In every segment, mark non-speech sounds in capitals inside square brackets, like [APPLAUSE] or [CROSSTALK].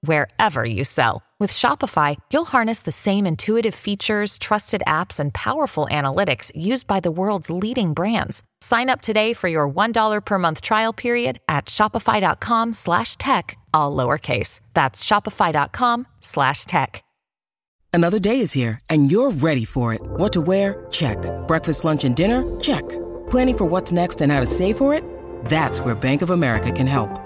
wherever you sell. With Shopify, you'll harness the same intuitive features, trusted apps, and powerful analytics used by the world's leading brands. Sign up today for your $1 per month trial period at shopify.com slash tech, all lowercase. That's shopify.com slash tech. Another day is here, and you're ready for it. What to wear? Check. Breakfast, lunch, and dinner? Check. Planning for what's next and how to save for it? That's where Bank of America can help.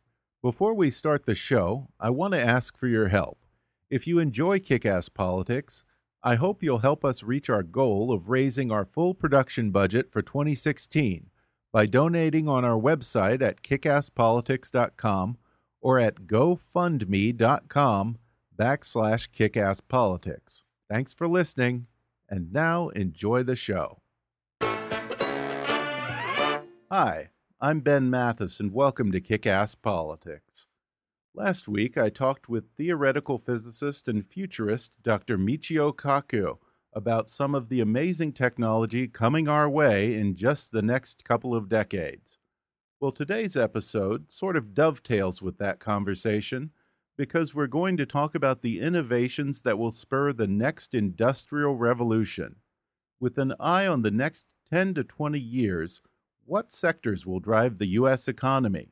Before we start the show, I want to ask for your help. If you enjoy Kick Ass Politics, I hope you'll help us reach our goal of raising our full production budget for 2016 by donating on our website at kickasspolitics.com or at gofundme.com backslash kickasspolitics. Thanks for listening, and now enjoy the show. Hi. I'm Ben Mathis, and welcome to Kick Ass Politics. Last week, I talked with theoretical physicist and futurist Dr. Michio Kaku about some of the amazing technology coming our way in just the next couple of decades. Well, today's episode sort of dovetails with that conversation because we're going to talk about the innovations that will spur the next industrial revolution. With an eye on the next 10 to 20 years, what sectors will drive the U.S. economy?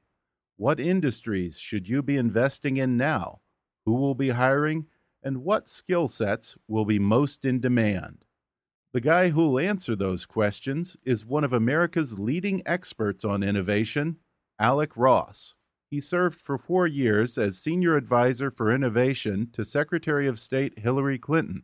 What industries should you be investing in now? Who will be hiring? And what skill sets will be most in demand? The guy who'll answer those questions is one of America's leading experts on innovation, Alec Ross. He served for four years as Senior Advisor for Innovation to Secretary of State Hillary Clinton.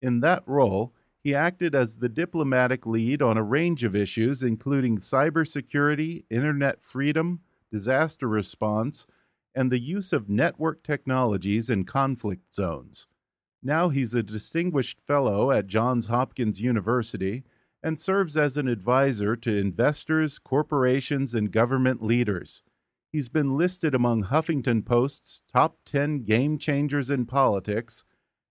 In that role, he acted as the diplomatic lead on a range of issues, including cybersecurity, internet freedom, disaster response, and the use of network technologies in conflict zones. Now he's a distinguished fellow at Johns Hopkins University and serves as an advisor to investors, corporations, and government leaders. He's been listed among Huffington Post's top 10 game changers in politics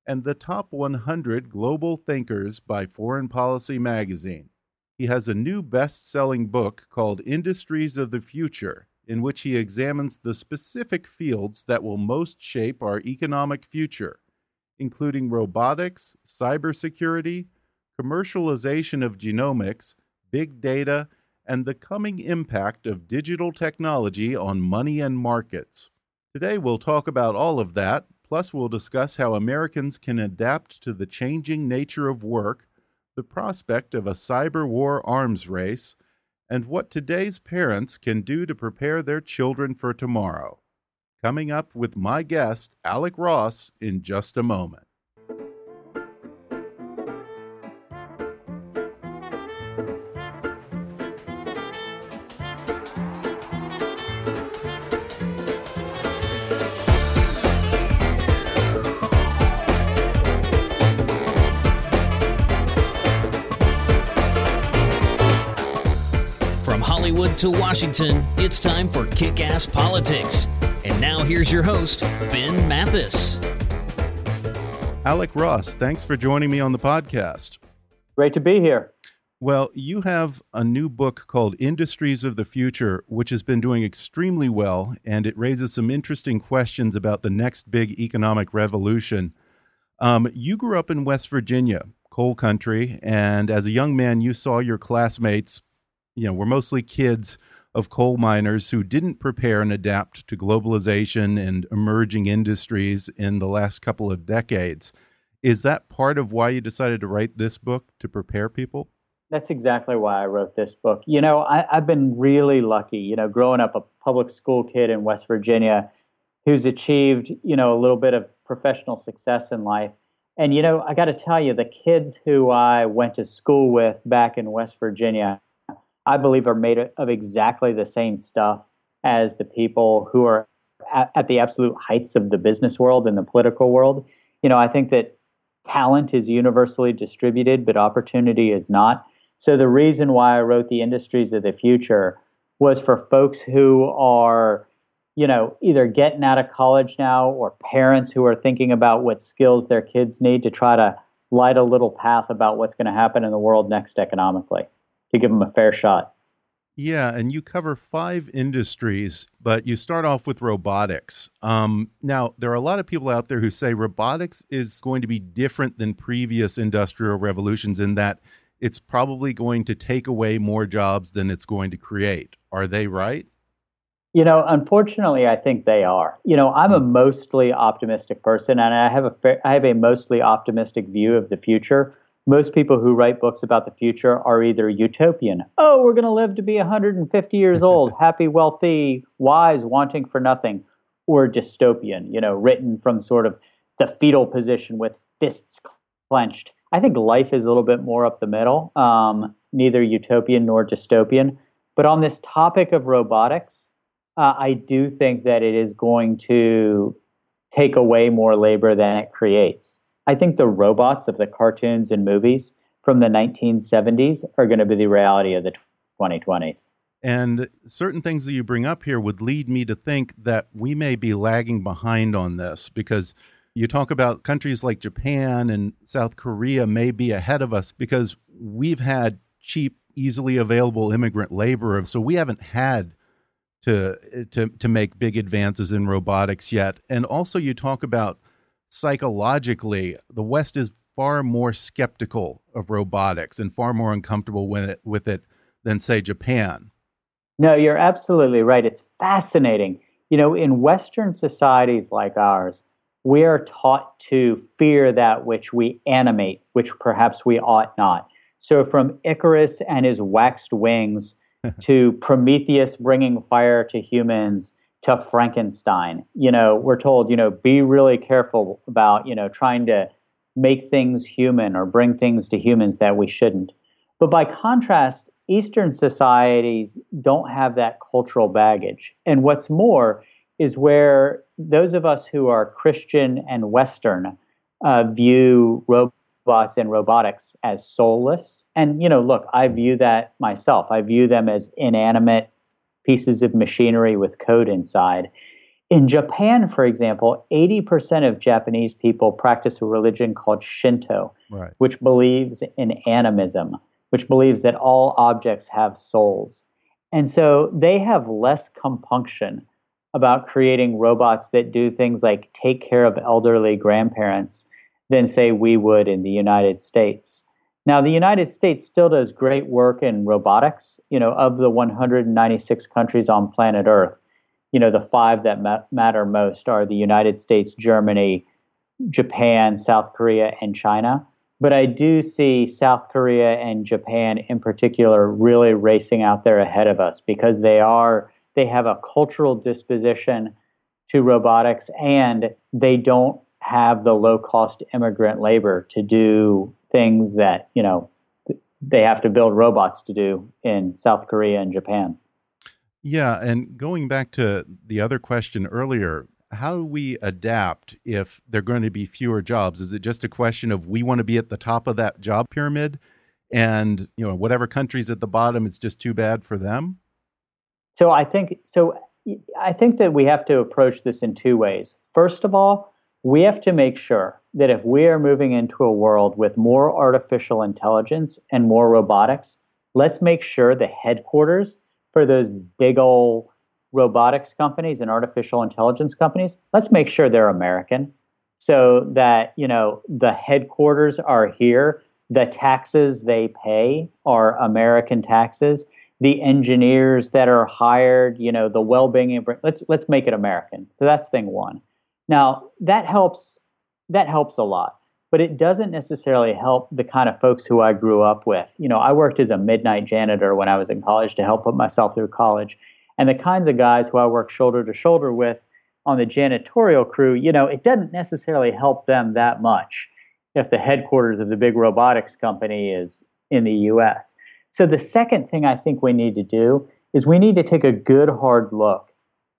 and the top 100 global thinkers by Foreign Policy magazine. He has a new best selling book called Industries of the Future, in which he examines the specific fields that will most shape our economic future, including robotics, cybersecurity, commercialization of genomics, big data, and the coming impact of digital technology on money and markets. Today, we'll talk about all of that Plus, we'll discuss how Americans can adapt to the changing nature of work, the prospect of a cyber war arms race, and what today's parents can do to prepare their children for tomorrow. Coming up with my guest, Alec Ross, in just a moment. To Washington, it's time for Kick Ass Politics. And now here's your host, Ben Mathis. Alec Ross, thanks for joining me on the podcast. Great to be here. Well, you have a new book called Industries of the Future, which has been doing extremely well, and it raises some interesting questions about the next big economic revolution. Um, you grew up in West Virginia, coal country, and as a young man, you saw your classmates you know, we're mostly kids of coal miners who didn't prepare and adapt to globalization and emerging industries in the last couple of decades. Is that part of why you decided to write this book to prepare people? That's exactly why I wrote this book. You know, I, have been really lucky. You know, growing up a public school kid in West Virginia, who's achieved, you know, a little bit of professional success in life. And you know, I got to tell you, the kids who I went to school with back in West Virginia, I believe are made of exactly the same stuff as the people who are at, at the absolute heights of the business world and the political world. You know, I think that talent is universally distributed, but opportunity is not. So the reason why I wrote the industries of the future was for folks who are, you know, either getting out of college now or parents who are thinking about what skills their kids need to try to light a little path about what's going to happen in the world next economically to give them a fair shot. Yeah, and you cover five industries, but you start off with robotics. Um, now, there are a lot of people out there who say robotics is going to be different than previous industrial revolutions in that it's probably going to take away more jobs than it's going to create. Are they right? You know, unfortunately, I think they are. You know, I'm a hmm. mostly optimistic person, and I have a I have a mostly optimistic view of the future most people who write books about the future are either utopian, oh, we're going to live to be 150 years old, [LAUGHS] happy, wealthy, wise, wanting for nothing, or dystopian, you know, written from sort of the fetal position with fists clenched. I think life is a little bit more up the middle, um, neither utopian nor dystopian. But on this topic of robotics, uh, I do think that it is going to take away more labor than it creates. I think the robots of the cartoons and movies from the 1970s are going to be the reality of the 2020s. And certain things that you bring up here would lead me to think that we may be lagging behind on this because you talk about countries like Japan and South Korea may be ahead of us because we've had cheap, easily available immigrant labor. So we haven't had to to to make big advances in robotics yet. And also you talk about psychologically, the West is far more skeptical of robotics and far more uncomfortable with it, with it than, say, Japan. No, you're absolutely right. It's fascinating. You know, in Western societies like ours, we are taught to fear that which we animate, which perhaps we ought not. So, from Icarus and his waxed wings [LAUGHS] to Prometheus bringing fire to humans to Frankenstein. You know, we're told, you know, be really careful about, you know, trying to make things human or bring things to humans that we shouldn't. But by contrast, Eastern societies don't have that cultural baggage. And what's more is where those of us who are Christian and Western uh, view robots and robotics as soulless. And, you know, look, I view that myself. I view them as inanimate pieces of machinery with code inside. In Japan, for example, 80% of Japanese people practice a religion called Shinto, right. which believes in animism, which believes that all objects have souls. And so they have less compunction about creating robots that do things like take care of elderly grandparents than, say, we would in the United States. Now, the United States still does great work in robotics you know, of the 196 countries on planet Earth, you know, the five that ma- matter most are the United States, Germany, Japan, South Korea, and China. But I do see South Korea and Japan in particular really racing out there ahead of us because they are they have a cultural disposition to robotics and they don't have the low cost immigrant labor to do things that, you know, they have to build robots to do in South Korea and Japan. Yeah, and going back to the other question earlier, how do we adapt if there are going to be fewer jobs? Is it just a question of we want to be at the top of that job pyramid and, you know, whatever country's at the bottom it's just too bad for them? So I think so I think that we have to approach this in two ways. First of all, we have to make sure that if we are moving into a world with more artificial intelligence and more robotics, let's make sure the headquarters for those big old robotics companies and artificial intelligence companies, let's make sure they're American so that, you know, the headquarters are here, the taxes they pay are American taxes, the engineers that are hired, you know, the well-being let's let's make it American. So that's thing 1. Now, that helps that helps a lot. But it doesn't necessarily help the kind of folks who I grew up with. You know, I worked as a midnight janitor when I was in college to help put myself through college. And the kinds of guys who I worked shoulder to shoulder with on the janitorial crew, you know, it doesn't necessarily help them that much if the headquarters of the big robotics company is in the US. So the second thing I think we need to do is we need to take a good hard look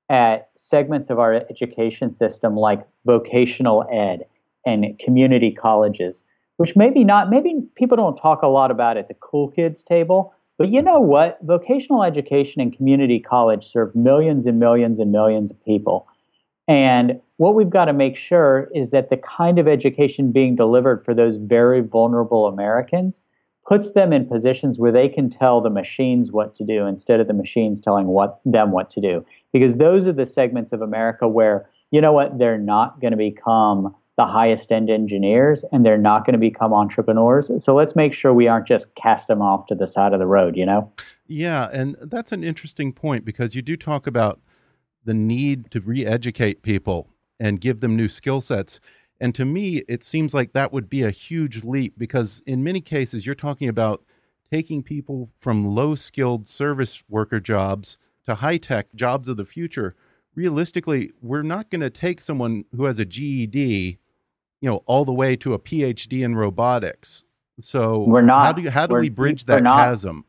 at segments of our education system like vocational ed and community colleges, which maybe not, maybe people don't talk a lot about at the cool kids table. But you know what? Vocational education and community college serve millions and millions and millions of people. And what we've got to make sure is that the kind of education being delivered for those very vulnerable Americans puts them in positions where they can tell the machines what to do instead of the machines telling what them what to do. Because those are the segments of America where you know what they're not going to become the highest end engineers and they're not going to become entrepreneurs. So let's make sure we aren't just cast them off to the side of the road you know? Yeah and that's an interesting point because you do talk about the need to re-educate people and give them new skill sets and to me, it seems like that would be a huge leap because in many cases, you're talking about taking people from low skilled service worker jobs to high tech jobs of the future. Realistically, we're not going to take someone who has a GED, you know, all the way to a PhD in robotics. So we're not. How do, how do we bridge that chasm?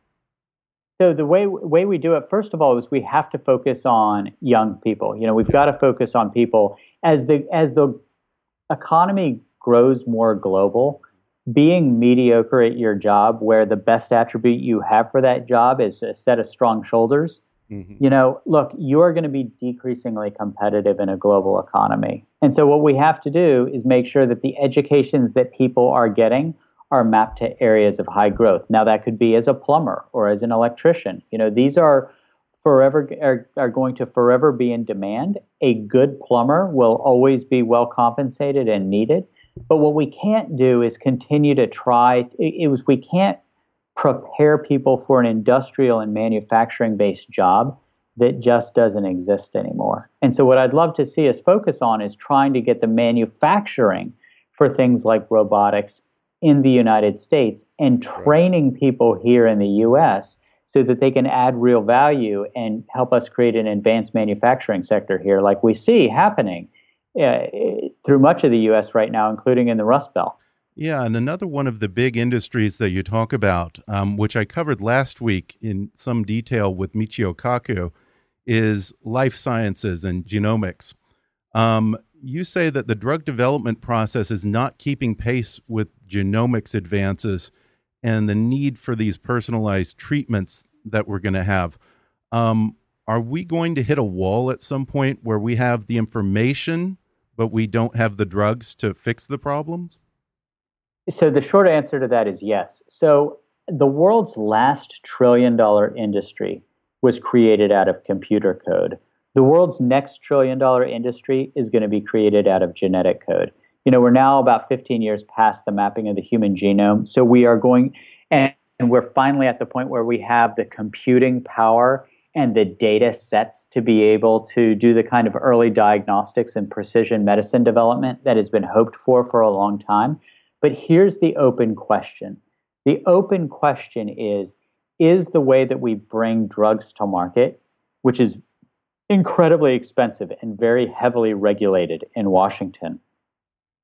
So the way way we do it, first of all, is we have to focus on young people. You know, we've got to focus on people as the as the economy grows more global, being mediocre at your job, where the best attribute you have for that job is a set of strong shoulders, mm-hmm. you know, look, you're going to be decreasingly competitive in a global economy. And so, what we have to do is make sure that the educations that people are getting are mapped to areas of high growth. Now, that could be as a plumber or as an electrician. You know, these are forever are, are going to forever be in demand. A good plumber will always be well compensated and needed. But what we can't do is continue to try. It, it was we can't prepare people for an industrial and manufacturing based job that just doesn't exist anymore. And so, what I'd love to see us focus on is trying to get the manufacturing for things like robotics in the United States and training people here in the US so that they can add real value and help us create an advanced manufacturing sector here, like we see happening uh, through much of the U.S. right now, including in the Rust Belt. Yeah, and another one of the big industries that you talk about, um, which I covered last week in some detail with Michio Kaku, is life sciences and genomics. Um, you say that the drug development process is not keeping pace with genomics advances and the need for these personalized treatments that we're going to have. Um, are we going to hit a wall at some point where we have the information, but we don't have the drugs to fix the problems? So, the short answer to that is yes. So, the world's last trillion dollar industry was created out of computer code. The world's next trillion dollar industry is going to be created out of genetic code you know, we're now about 15 years past the mapping of the human genome. So we are going, and, and we're finally at the point where we have the computing power and the data sets to be able to do the kind of early diagnostics and precision medicine development that has been hoped for for a long time. But here's the open question the open question is Is the way that we bring drugs to market, which is incredibly expensive and very heavily regulated in Washington,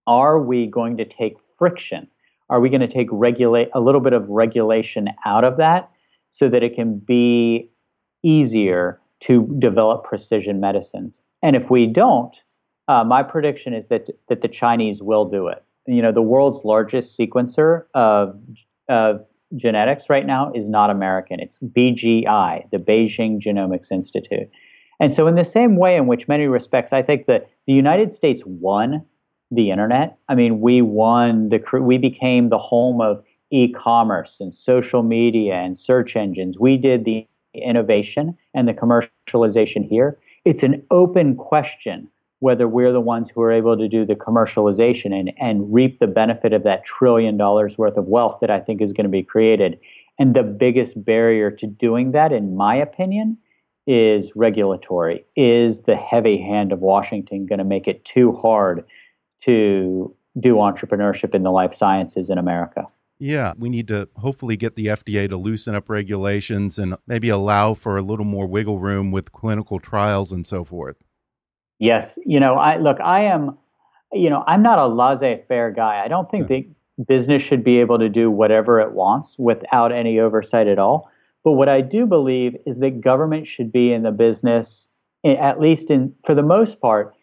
are we going to take friction? Are we going to take regulate a little bit of regulation out of that so that it can be easier to develop precision medicines? And if we don't, uh, my prediction is that that the Chinese will do it. You know, the world's largest sequencer of of genetics right now is not American. It's BGI, the Beijing Genomics Institute. And so, in the same way in which many respects, I think that the United States won the internet. I mean, we won the we became the home of e-commerce and social media and search engines. We did the innovation and the commercialization here. It's an open question whether we're the ones who are able to do the commercialization and, and reap the benefit of that trillion dollars worth of wealth that I think is going to be created. And the biggest barrier to doing that, in my opinion, is regulatory. Is the heavy hand of Washington going to make it too hard to do entrepreneurship in the life sciences in America. Yeah, we need to hopefully get the FDA to loosen up regulations and maybe allow for a little more wiggle room with clinical trials and so forth. Yes, you know, I look, I am, you know, I'm not a laissez-faire guy. I don't think yeah. that business should be able to do whatever it wants without any oversight at all. But what I do believe is that government should be in the business, at least in for the most part,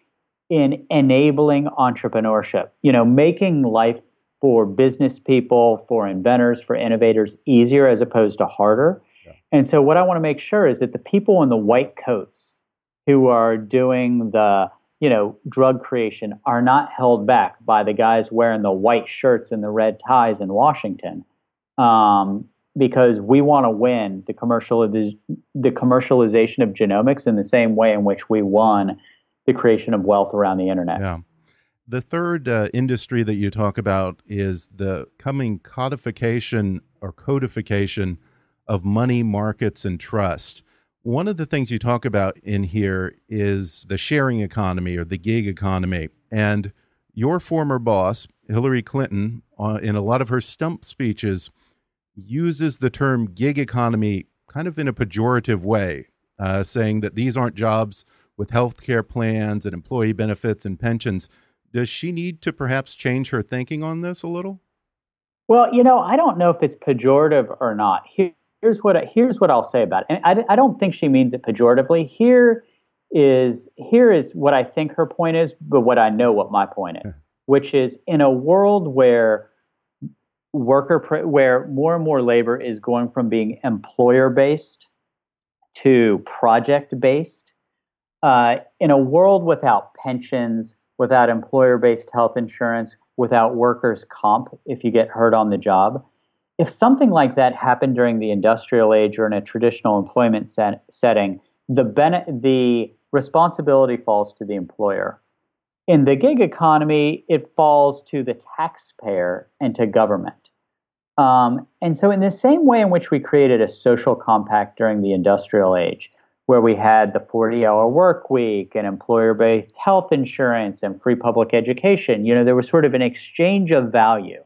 in enabling entrepreneurship. You know, making life for business people, for inventors, for innovators easier as opposed to harder. Yeah. And so, what I want to make sure is that the people in the white coats who are doing the you know drug creation are not held back by the guys wearing the white shirts and the red ties in Washington. Um, because we want to win the commercial the, the commercialization of genomics in the same way in which we won the creation of wealth around the internet. Yeah. The third uh, industry that you talk about is the coming codification or codification of money markets and trust. One of the things you talk about in here is the sharing economy or the gig economy. And your former boss, Hillary Clinton, uh, in a lot of her stump speeches, uses the term gig economy kind of in a pejorative way, uh, saying that these aren't jobs with health care plans and employee benefits and pensions. Does she need to perhaps change her thinking on this a little? Well, you know, I don't know if it's pejorative or not. Here, here's what I, here's what I'll say about it. And I, I don't think she means it pejoratively. Here is here is what I think her point is, but what I know what my point is, which is in a world where worker where more and more labor is going from being employer based to project based uh, in a world without pensions without employer based health insurance without workers comp if you get hurt on the job if something like that happened during the industrial age or in a traditional employment set, setting the the responsibility falls to the employer in the gig economy, it falls to the taxpayer and to government. Um, and so, in the same way in which we created a social compact during the industrial age, where we had the 40 hour work week and employer based health insurance and free public education, you know, there was sort of an exchange of value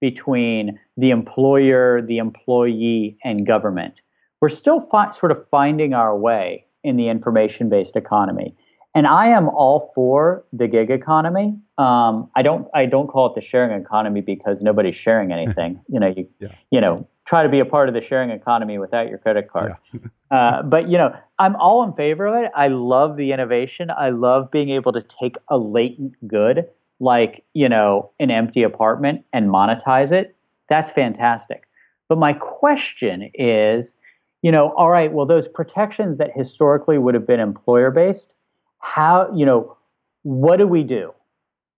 between the employer, the employee, and government. We're still fi- sort of finding our way in the information based economy. And I am all for the gig economy. Um, I don't I don't call it the sharing economy because nobody's sharing anything. [LAUGHS] you know, you yeah. you know try to be a part of the sharing economy without your credit card. Yeah. [LAUGHS] uh, but you know, I'm all in favor of it. I love the innovation. I love being able to take a latent good like you know an empty apartment and monetize it. That's fantastic. But my question is, you know, all right, well, those protections that historically would have been employer based how, you know, what do we do?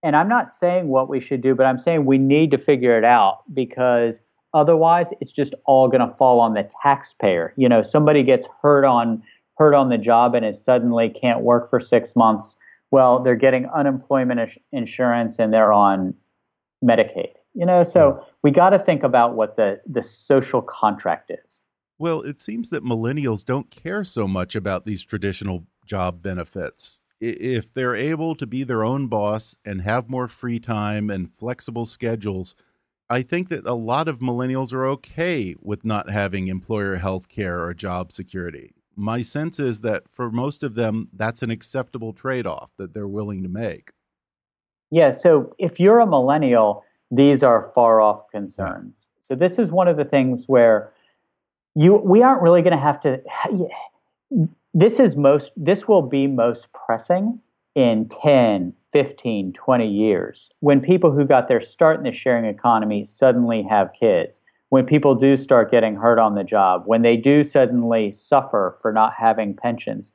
And I'm not saying what we should do, but I'm saying we need to figure it out because otherwise it's just all going to fall on the taxpayer. You know, somebody gets hurt on hurt on the job and it suddenly can't work for 6 months. Well, they're getting unemployment insurance and they're on Medicaid. You know, so hmm. we got to think about what the the social contract is. Well, it seems that millennials don't care so much about these traditional job benefits. If they're able to be their own boss and have more free time and flexible schedules, I think that a lot of millennials are okay with not having employer health care or job security. My sense is that for most of them, that's an acceptable trade off that they're willing to make. Yeah. So if you're a millennial, these are far off concerns. So this is one of the things where you we aren't really going to have to this is most this will be most pressing in 10 15 20 years when people who got their start in the sharing economy suddenly have kids when people do start getting hurt on the job when they do suddenly suffer for not having pensions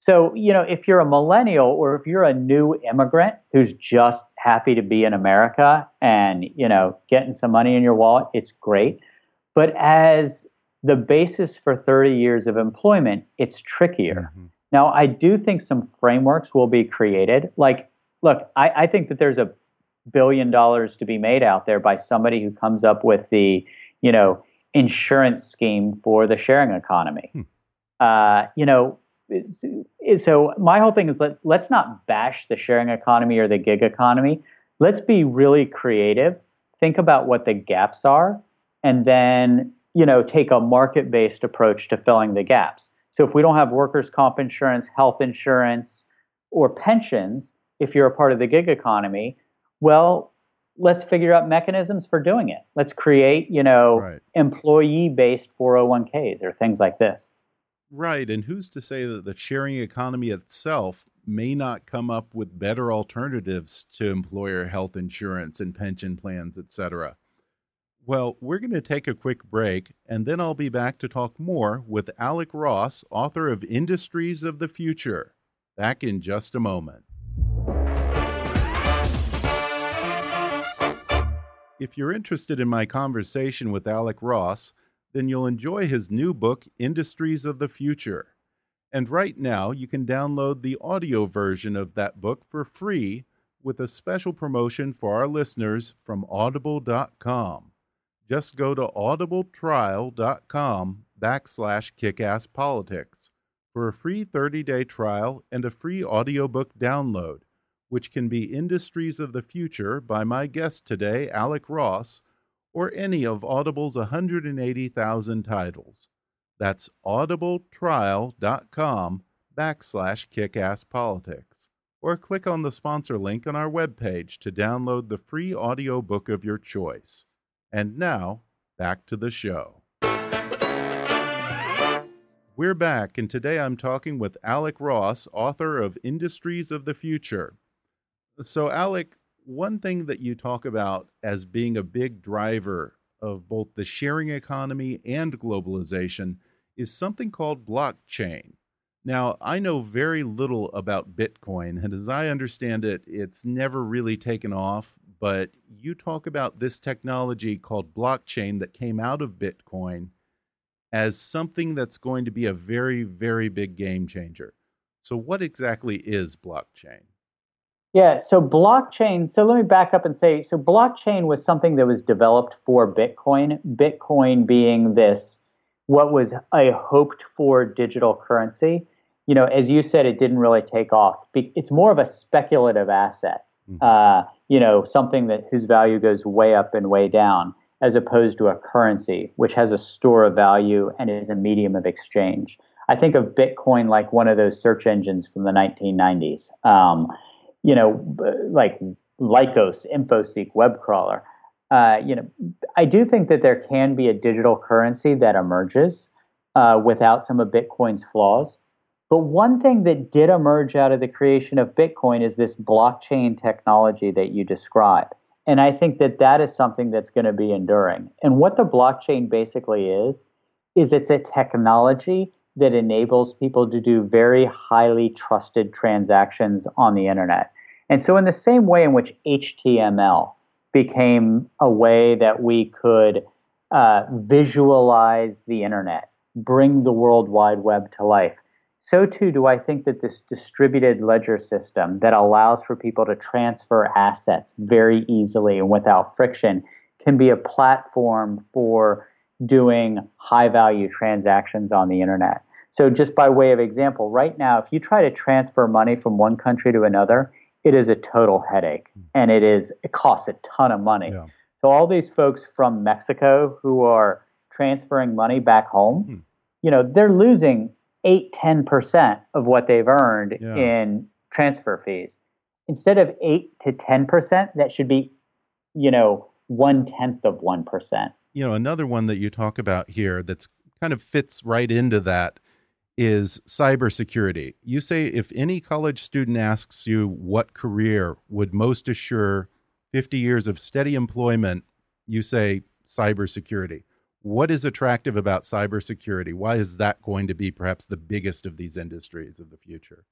so you know if you're a millennial or if you're a new immigrant who's just happy to be in america and you know getting some money in your wallet it's great but as the basis for 30 years of employment, it's trickier. Mm-hmm. Now, I do think some frameworks will be created. Like, look, I, I, think that there's a billion dollars to be made out there by somebody who comes up with the, you know, insurance scheme for the sharing economy. Hmm. Uh, you know, so my whole thing is let, let's not bash the sharing economy or the gig economy. Let's be really creative. Think about what the gaps are, and then you know, take a market-based approach to filling the gaps. So if we don't have workers' comp insurance, health insurance, or pensions if you're a part of the gig economy. Well, let's figure out mechanisms for doing it. Let's create, you know, right. employee-based 401ks or things like this. Right, and who's to say that the sharing economy itself may not come up with better alternatives to employer health insurance and pension plans, etc. Well, we're going to take a quick break, and then I'll be back to talk more with Alec Ross, author of Industries of the Future. Back in just a moment. If you're interested in my conversation with Alec Ross, then you'll enjoy his new book, Industries of the Future. And right now, you can download the audio version of that book for free with a special promotion for our listeners from audible.com. Just go to audibletrial.com backslash kickasspolitics for a free 30-day trial and a free audiobook download which can be Industries of the Future by my guest today, Alec Ross, or any of Audible's 180,000 titles. That's audibletrial.com backslash kickasspolitics. Or click on the sponsor link on our webpage to download the free audiobook of your choice. And now, back to the show. We're back, and today I'm talking with Alec Ross, author of Industries of the Future so, Alec, one thing that you talk about as being a big driver of both the sharing economy and globalization is something called blockchain. Now, I know very little about Bitcoin, and as I understand it, it's never really taken off. But you talk about this technology called blockchain that came out of Bitcoin as something that's going to be a very, very big game changer. So, what exactly is blockchain? Yeah, so blockchain, so let me back up and say so blockchain was something that was developed for Bitcoin, Bitcoin being this what was a hoped for digital currency. You know, as you said, it didn't really take off. It's more of a speculative asset. Mm-hmm. Uh, you know, something that whose value goes way up and way down, as opposed to a currency which has a store of value and is a medium of exchange. I think of Bitcoin like one of those search engines from the 1990s. Um, you know, like Lycos, InfoSeek, WebCrawler. Uh, you know, I do think that there can be a digital currency that emerges uh, without some of Bitcoin's flaws. But one thing that did emerge out of the creation of Bitcoin is this blockchain technology that you describe. And I think that that is something that's going to be enduring. And what the blockchain basically is, is it's a technology that enables people to do very highly trusted transactions on the internet. And so, in the same way in which HTML became a way that we could uh, visualize the internet, bring the World Wide Web to life, so too do I think that this distributed ledger system that allows for people to transfer assets very easily and without friction can be a platform for doing high value transactions on the internet. So, just by way of example, right now, if you try to transfer money from one country to another, it is a total headache hmm. and it is it costs a ton of money. Yeah. So all these folks from Mexico who are transferring money back home, hmm. you know, they're losing eight, 10% of what they've earned yeah. in transfer fees. Instead of eight to 10%, that should be, you know, one tenth of 1%. You know, another one that you talk about here that's kind of fits right into that is cybersecurity. You say if any college student asks you what career would most assure 50 years of steady employment, you say cybersecurity. What is attractive about cybersecurity? Why is that going to be perhaps the biggest of these industries of the future?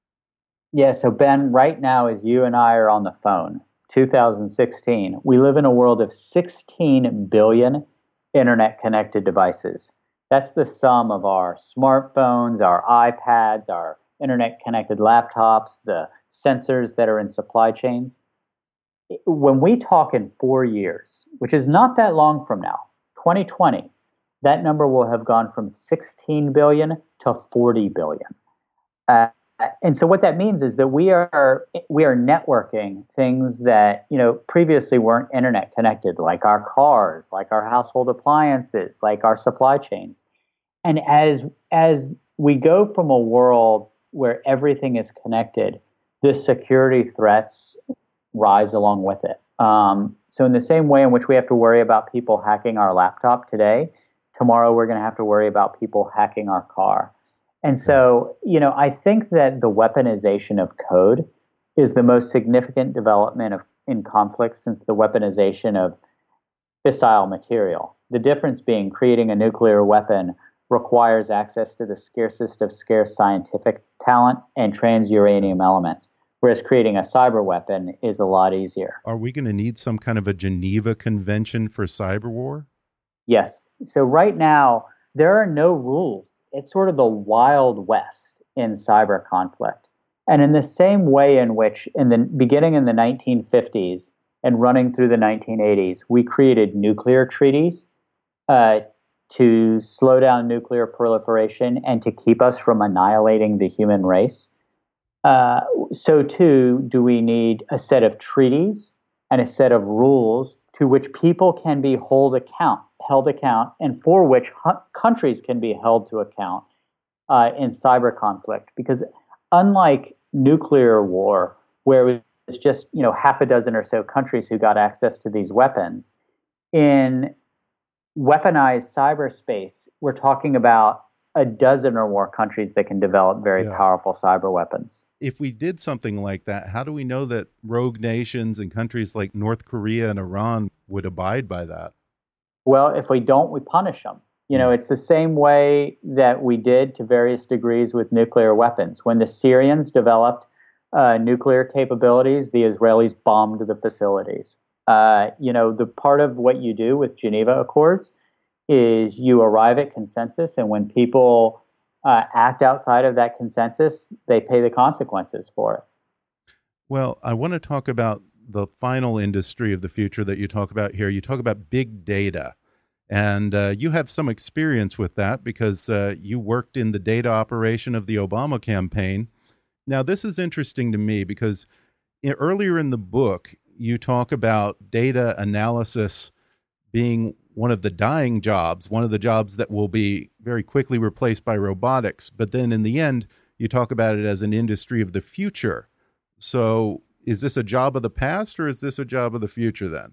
Yeah, so Ben, right now, as you and I are on the phone, 2016, we live in a world of 16 billion internet connected devices. That's the sum of our smartphones, our iPads, our internet connected laptops, the sensors that are in supply chains. When we talk in four years, which is not that long from now, 2020, that number will have gone from 16 billion to 40 billion. Uh, and so what that means is that we are we are networking things that you know previously weren't internet connected like our cars like our household appliances like our supply chains and as as we go from a world where everything is connected the security threats rise along with it. Um, so, in the same way in which we have to worry about people hacking our laptop today, tomorrow we're going to have to worry about people hacking our car. And so, you know, I think that the weaponization of code is the most significant development of, in conflict since the weaponization of fissile material. The difference being creating a nuclear weapon requires access to the scarcest of scarce scientific talent and transuranium elements, whereas creating a cyber weapon is a lot easier. Are we going to need some kind of a Geneva Convention for cyber war? Yes. So, right now, there are no rules. It's sort of the Wild West in cyber conflict. And in the same way in which, in the beginning in the 1950s and running through the 1980s, we created nuclear treaties uh, to slow down nuclear proliferation and to keep us from annihilating the human race. Uh, so, too, do we need a set of treaties and a set of rules to which people can be hold account, held account, and for which hu- countries can be held to account uh, in cyber conflict. Because unlike nuclear war, where it was just you know half a dozen or so countries who got access to these weapons, in weaponized cyberspace, we're talking about a dozen or more countries that can develop very yeah. powerful cyber weapons. If we did something like that, how do we know that rogue nations and countries like North Korea and Iran would abide by that? Well, if we don't, we punish them. You know, hmm. it's the same way that we did to various degrees with nuclear weapons. When the Syrians developed uh, nuclear capabilities, the Israelis bombed the facilities. Uh, you know, the part of what you do with Geneva Accords is you arrive at consensus, and when people uh, act outside of that consensus, they pay the consequences for it. Well, I want to talk about the final industry of the future that you talk about here. You talk about big data. And uh, you have some experience with that because uh, you worked in the data operation of the Obama campaign. Now, this is interesting to me because earlier in the book, you talk about data analysis being one of the dying jobs, one of the jobs that will be very quickly replaced by robotics. But then in the end, you talk about it as an industry of the future. So is this a job of the past or is this a job of the future then?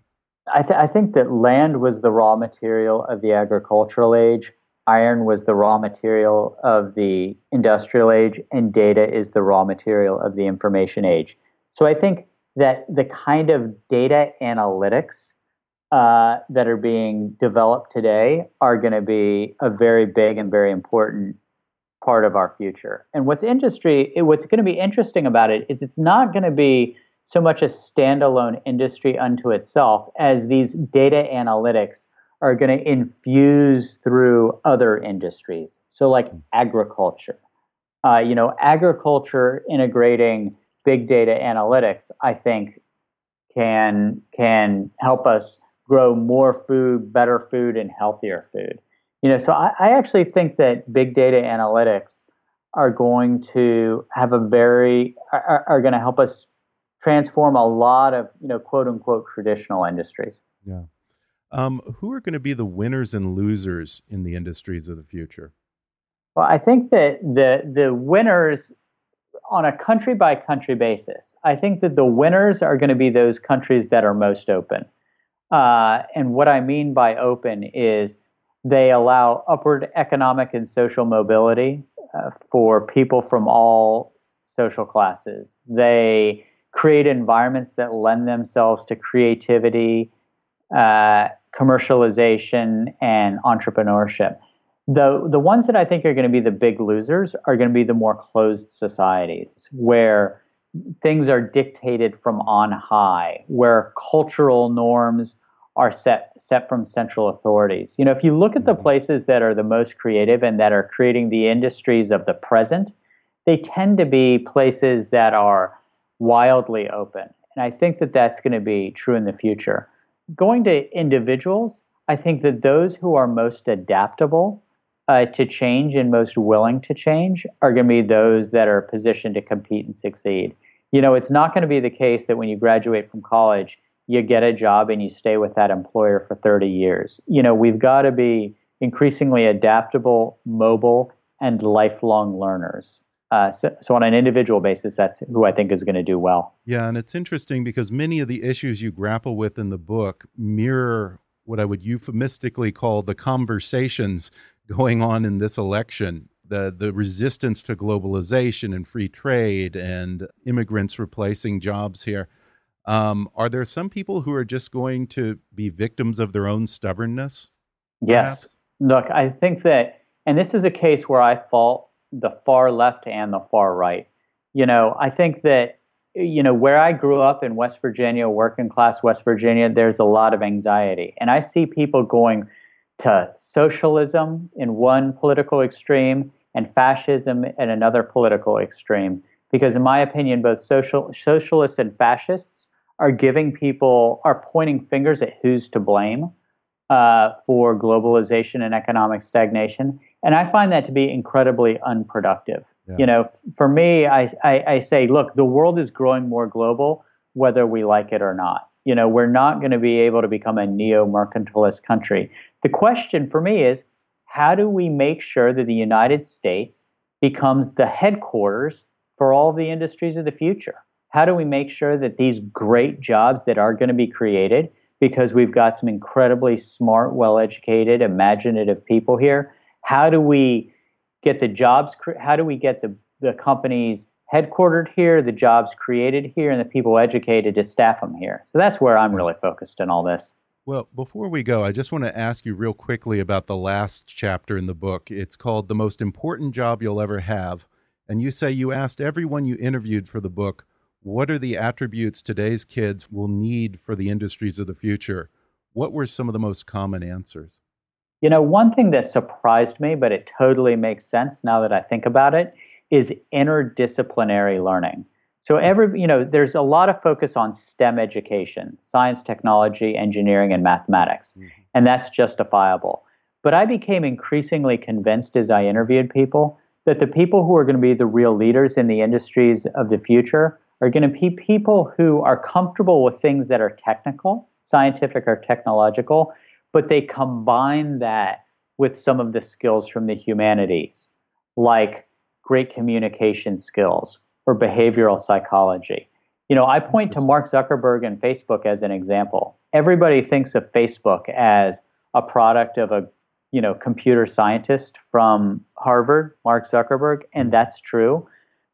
I, th I think that land was the raw material of the agricultural age, iron was the raw material of the industrial age, and data is the raw material of the information age. So I think that the kind of data analytics uh, that are being developed today are going to be a very big and very important part of our future. And what's industry, what's going to be interesting about it is it's not going to be so much a standalone industry unto itself as these data analytics are going to infuse through other industries. So, like agriculture, uh, you know, agriculture integrating big data analytics, I think can can help us grow more food, better food, and healthier food. You know, so I, I actually think that big data analytics are going to have a very are, are going to help us transform a lot of you know quote unquote traditional industries. Yeah. Um, who are going to be the winners and losers in the industries of the future? Well, I think that the the winners on a country by country basis, I think that the winners are going to be those countries that are most open. Uh, and what I mean by open is they allow upward economic and social mobility uh, for people from all social classes. They create environments that lend themselves to creativity, uh, commercialization, and entrepreneurship. The the ones that I think are going to be the big losers are going to be the more closed societies where things are dictated from on high, where cultural norms are set set from central authorities. You know, if you look at the mm-hmm. places that are the most creative and that are creating the industries of the present, they tend to be places that are wildly open. And I think that that's going to be true in the future. Going to individuals, I think that those who are most adaptable uh, to change and most willing to change are going to be those that are positioned to compete and succeed. You know, it's not going to be the case that when you graduate from college, you get a job and you stay with that employer for 30 years. You know, we've got to be increasingly adaptable, mobile, and lifelong learners. Uh, so, so, on an individual basis, that's who I think is going to do well. Yeah, and it's interesting because many of the issues you grapple with in the book mirror what I would euphemistically call the conversations going on in this election. The, the resistance to globalization and free trade and immigrants replacing jobs here. Um, are there some people who are just going to be victims of their own stubbornness? Yes. Perhaps? Look, I think that, and this is a case where I fault the far left and the far right. You know, I think that, you know, where I grew up in West Virginia, working class West Virginia, there's a lot of anxiety. And I see people going to socialism in one political extreme and fascism in another political extreme. Because, in my opinion, both social, socialists and fascists are giving people, are pointing fingers at who's to blame uh, for globalization and economic stagnation. And I find that to be incredibly unproductive. Yeah. You know, for me, I, I, I say, look, the world is growing more global, whether we like it or not. You know, we're not going to be able to become a neo mercantilist country. The question for me is how do we make sure that the United States becomes the headquarters for all the industries of the future? How do we make sure that these great jobs that are going to be created, because we've got some incredibly smart, well educated, imaginative people here, how do we get the jobs, how do we get the, the companies headquartered here, the jobs created here, and the people educated to staff them here? So that's where I'm really focused in all this. Well, before we go, I just want to ask you real quickly about the last chapter in the book. It's called The Most Important Job You'll Ever Have. And you say you asked everyone you interviewed for the book, what are the attributes today's kids will need for the industries of the future? What were some of the most common answers? You know, one thing that surprised me, but it totally makes sense now that I think about it, is interdisciplinary learning. So every, you know, there's a lot of focus on STEM education, science, technology, engineering, and mathematics, mm-hmm. and that's justifiable. But I became increasingly convinced as I interviewed people that the people who are going to be the real leaders in the industries of the future are going to be people who are comfortable with things that are technical, scientific, or technological, but they combine that with some of the skills from the humanities, like great communication skills or behavioral psychology. You know, I point to Mark Zuckerberg and Facebook as an example. Everybody thinks of Facebook as a product of a, you know, computer scientist from Harvard, Mark Zuckerberg, and that's true.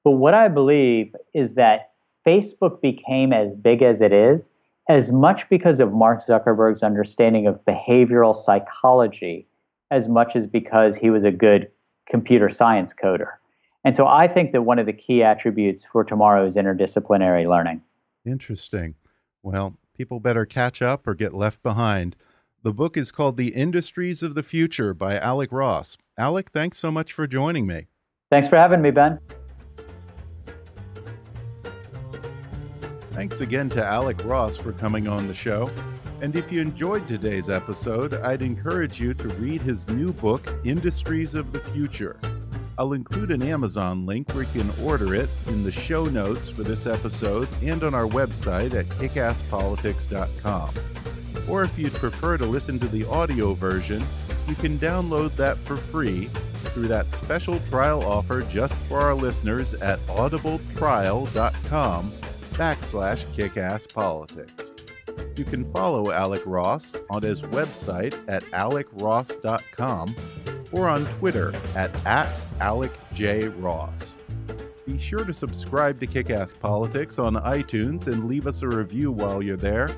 But what I believe is that Facebook became as big as it is as much because of Mark Zuckerberg's understanding of behavioral psychology as much as because he was a good computer science coder. And so I think that one of the key attributes for tomorrow is interdisciplinary learning. Interesting. Well, people better catch up or get left behind. The book is called The Industries of the Future by Alec Ross. Alec, thanks so much for joining me. Thanks for having me, Ben. Thanks again to Alec Ross for coming on the show. And if you enjoyed today's episode, I'd encourage you to read his new book, Industries of the Future. I'll include an Amazon link where you can order it in the show notes for this episode and on our website at kickasspolitics.com. Or if you'd prefer to listen to the audio version, you can download that for free through that special trial offer just for our listeners at audibletrial.com backslash kickasspolitics. You can follow Alec Ross on his website at alecross.com or on Twitter at, at AlecJRoss. Be sure to subscribe to Kickass Politics on iTunes and leave us a review while you're there.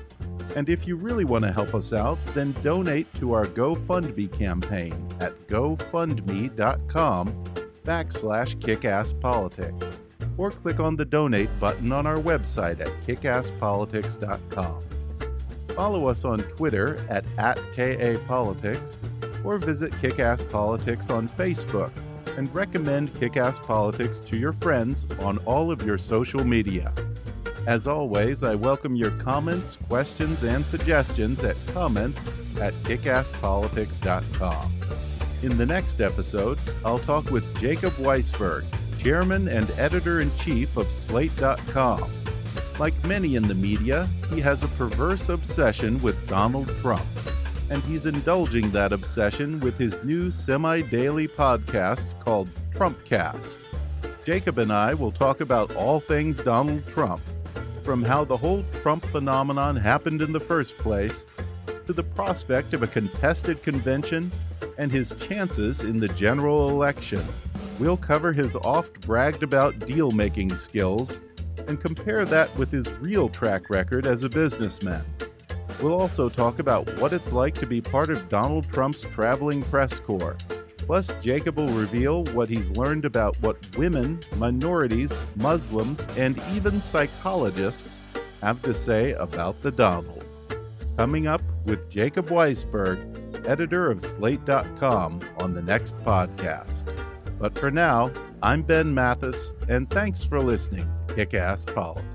And if you really want to help us out, then donate to our GoFundMe campaign at gofundme.com backslash kickasspolitics or click on the donate button on our website at kickasspolitics.com. Follow us on Twitter at, at KAPolitics or visit Kickass Politics on Facebook and recommend Kickass Politics to your friends on all of your social media. As always, I welcome your comments, questions, and suggestions at comments at kickasspolitics.com. In the next episode, I'll talk with Jacob Weisberg, chairman and editor in chief of Slate.com. Like many in the media, he has a perverse obsession with Donald Trump and he's indulging that obsession with his new semi daily podcast called Trumpcast. Jacob and I will talk about all things Donald Trump, from how the whole Trump phenomenon happened in the first place, to the prospect of a contested convention and his chances in the general election. We'll cover his oft bragged about deal making skills and compare that with his real track record as a businessman. We'll also talk about what it's like to be part of Donald Trump's traveling press corps. Plus, Jacob will reveal what he's learned about what women, minorities, Muslims, and even psychologists have to say about the Donald. Coming up with Jacob Weisberg, editor of Slate.com, on the next podcast. But for now, I'm Ben Mathis, and thanks for listening Kick Ass Politics.